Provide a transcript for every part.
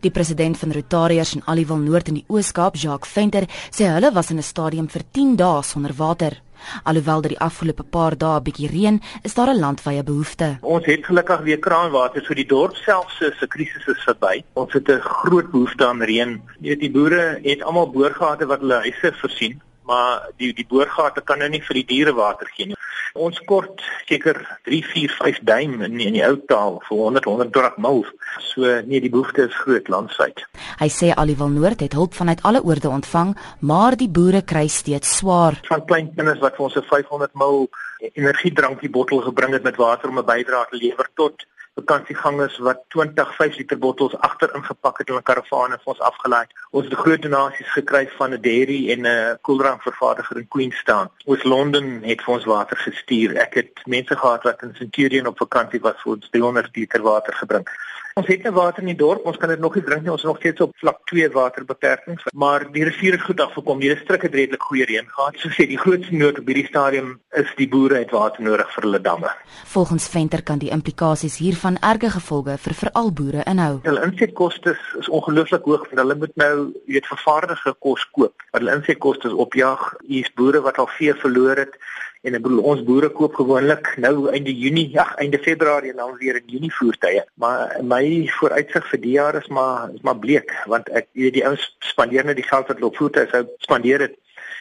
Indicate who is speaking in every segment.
Speaker 1: Die president van Rotariërs in Aliwal Noord in die Oos-Kaap, Jacques Venter, sê hulle was in 'n stadium vir 10 dae sonder water. Alhoewel dit die afgelope paar dae 'n bietjie reën, is daar 'n landwyse behoefte.
Speaker 2: Ons het gelukkig weer kraanwater, so die dorp self se se krisis is verby. Ons het 'n groot behoefte aan reën. Jy weet die boere het almal boorgate wat hulle huise voorsien, maar die die boorgate kan nou nie vir die diere water gee nie. Ons kort seker 3 4 5 duim in in die ou taal vir 100 120 mil. So nee, die behoefte is groot landwyd.
Speaker 1: Hy sê Aliwal Noord het hulp vanuit alle oorde ontvang, maar die boere kry steeds swaar.
Speaker 2: Van klein kinders wat vir ons 'n 500 mil energiedrankie bottel gebring het met water om 'n bydrae te lewer tot vakansiegangers wat 20 5 liter bottels agter ingepak het in 'n karavaan en vir ons afgelaai. Ons het groot donasies gekry van 'n dairy en 'n koeldrank vervaardiger in Queenstown. Ons Londen het vir ons water gestuur. Ek het mense gehad wat in Centurion op vakansie was vir ons 300 liter water gebring. Ons het nou water in die dorp, ons kan dit nog nie drink nie. Ons is nog steeds op vlak 2 waterbeperkings, maar die rivier het goed afgekom. Die distrikt het redelik goeie reën gehad. So sê die grootste nood op hierdie stadium is die boere het water nodig vir hulle damme.
Speaker 1: Volgens Venter kan die implikasies hiervan erge gevolge vir veral boere inhou.
Speaker 2: Hulle insetkoste is ongelooflik hoog want hulle moet nou, jy weet, vervaardigde kos koop. Hulle insetkoste opjaag. Hier's boere wat al vee verloor het En ek bedoel ons boere koop gewoonlik nou einde Junie, ja, einde Februarie en dan weer in Junie voertuie. Maar my vooruitsig vir die jaar is maar is maar bleek want ek weet die ouens spandeer net die geld wat hulle op voertuie sou spandeer het,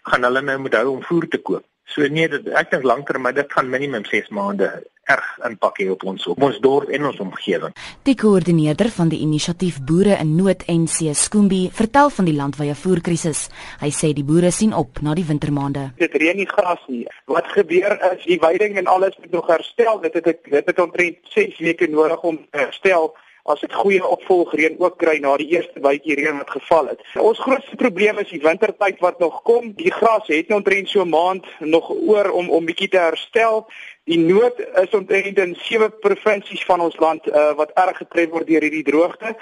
Speaker 2: gaan hulle nou moet hou om voer te koop. So nee, dit, ek dink lankter, maar dit gaan minimum 6 maande erg impak hê op ons op ons dorp en ons omgewing.
Speaker 1: Die koördineerder van die inisiatief Boere in Nood NC Skoombi vertel van die landwyse voerkrisis. Hy sê die boere sien op na die wintermaande.
Speaker 3: Dit reën nie gras nie. Wat gebeur is die veiding en alles moet nog herstel. Dit het dit het omtrent 6 weke nodig om te herstel as dit goeie opvolgreën ook kry na die eerste bytjie reën wat geval het. Ons grootste probleem is die wintertyd wat nog kom. Die gras het nou omtrent so maand nog oor om om bietjie te herstel. Die nood is omtrent in sewe provinsies van ons land uh, wat erg getref word deur hierdie droogte.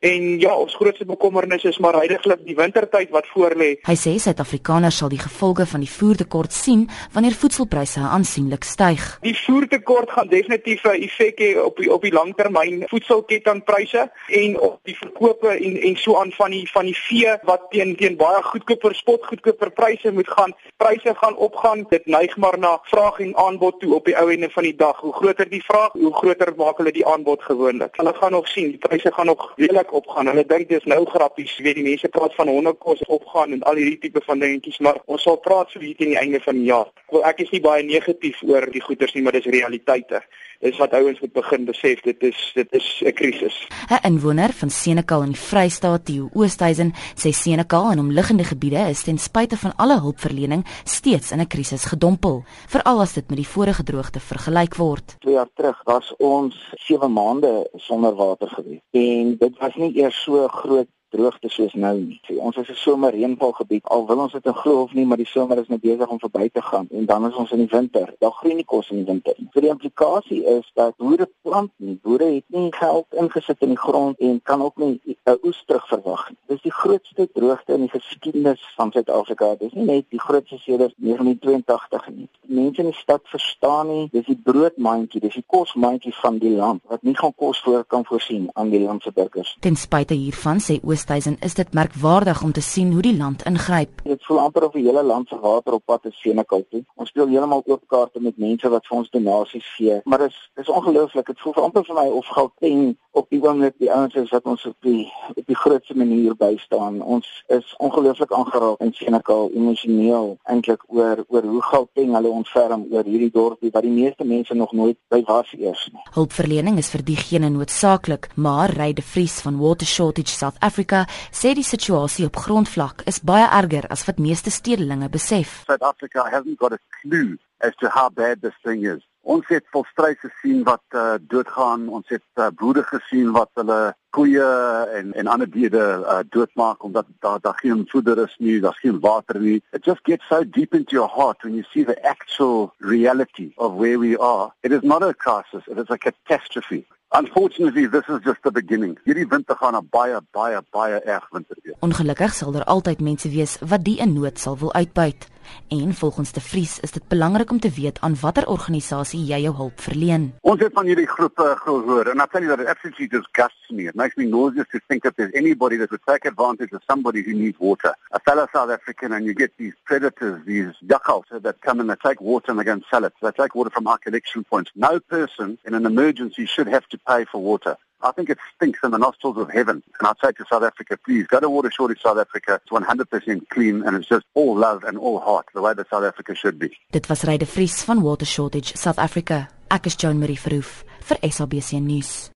Speaker 3: En ja, ons grootste bekommernis is maar heidaglik die wintertyd wat voorlê.
Speaker 1: Hy sê Suid-Afrikaners sal die gevolge van die voertekort sien wanneer voedselpryse aansienlik styg.
Speaker 3: Die voertekort gaan definitief 'n effek hê op die op die langtermyn voedselkettingpryse en op die verkope en en so aan van die van die vee wat teen teen baie goedkoper spot goedkoper pryse moet gaan. Pryse gaan opgaan. Dit neig maar na vraag en aanbod toe op die ou ende van die dag. Hoe groter die vraag, hoe groter maak hulle die aanbod gewoonlik. Hulle gaan nog sien, die pryse gaan nog redelik opgaan. Hulle dink dis nou grappies, weet die mense praat van honderdkos opgaan en al hierdie tipe van dingetjies, maar ons sal praat so hier teen die einde van die jaar. Wel ek is nie baie negatief oor die goeders nie, maar dis realiteite. Dis wat ouens moet begin besef, dit is dit is 'n krisis.
Speaker 1: 'n Inwoner van Senekal in die Vrystaat, Theo Oosthuizen, sê Senekal en omliggende gebiede is ten spyte van alle hulpverlening steeds in 'n krisis gedompel, veral as dit met die vorige droogte vergelyk word.
Speaker 4: 2 jaar terug was ons 7 maande sonder water gewees en dit was nie eers so groot droogte soos nou nie. Ons is 'n somerreënvalgebied. Al wil ons dit in glo of nie, maar die somer is net besig om verby te gaan en dan is ons in die winter. Daar groei nie kos in die winter nie. So die implikasie is dat boere plant nie. Boere het nie geld ingesit in die grond en kan ook nie 'n oes terugverwag nie. Dis die grootste droogte in die geskiedenis van Suid-Afrika. Dis nie net die grootste sedert 1982 nie. Mense in die stad verstaan nie, dis die broodmandjie, dis die kosmandjie van die land wat nie gaan kos voor kan voorsien aan die land se burgers.
Speaker 1: Ten spyte hiervan sê Oosthuizen is dit merkwaardig om te sien hoe die land ingryp.
Speaker 4: Dit voel amper of die hele land se water op pad is Senekal toe. Ons speel heeltemal oop kaarte met mense wat vir ons donasies gee, maar dit is dis ongelooflik. Dit voel amper vir my of Gauteng op die oomblik die ouens is wat ons op die op die grootste manier bystaan. Ons is ongelooflik aangeraak in Senekal emosioneel eintlik oor oor hoe Gauteng hulle ontferm oor hierdie dorpie wat die meeste mense nog nooit by was eers nie.
Speaker 1: Hulpverlening is vir diegene noodsaaklik, maar Ryde Vries van Water Shortage South Africa Afrika sê die situasie op grondvlak is baie erger as wat meeste stedelinge besef.
Speaker 5: South Africa hasn't got a clue as to how bad this thing is. Ons het volstrys gesien wat uh, doodgaan, ons het uh, boere gesien wat hulle koeie en en ander diere uh, doodmaak omdat daar daar geen voeder is nie, daar's geen water nie. It just gets so deep into your heart when you see the actual reality of where we are. It is not a crisis, it is a catastrophe. Unfortunately, this is just the beginning. Hierdie winter gaan 'n baie baie baie erg winter wees.
Speaker 1: Ongelukkig sal daar altyd mense wees wat die in nood sal wil uitbuit. En volgens De Vries is dit belangrik om te weet aan watter organisasie jy jou hulp verleen.
Speaker 5: Ons het van hierdie groepe gehoor and I tell you that it absolutely disgusts me. It makes me nauseous to think that there's anybody that would take advantage of somebody who needs water. A fellow South African and you get these predators, these jackals that come and they take water and they go and sell it. They take water from our collection points. No person in an emergency should have to pay for water. I think it stinks in the nostrils of heaven. And I'd say to South Africa, please go to Water Shortage South Africa. It's 100% clean and it's just all love and all heart, the way that South Africa should be.
Speaker 1: Dit was Ryde Vries van Water Shortage South Africa. Ek is Joan Marie Verhoef vir SABC nuus.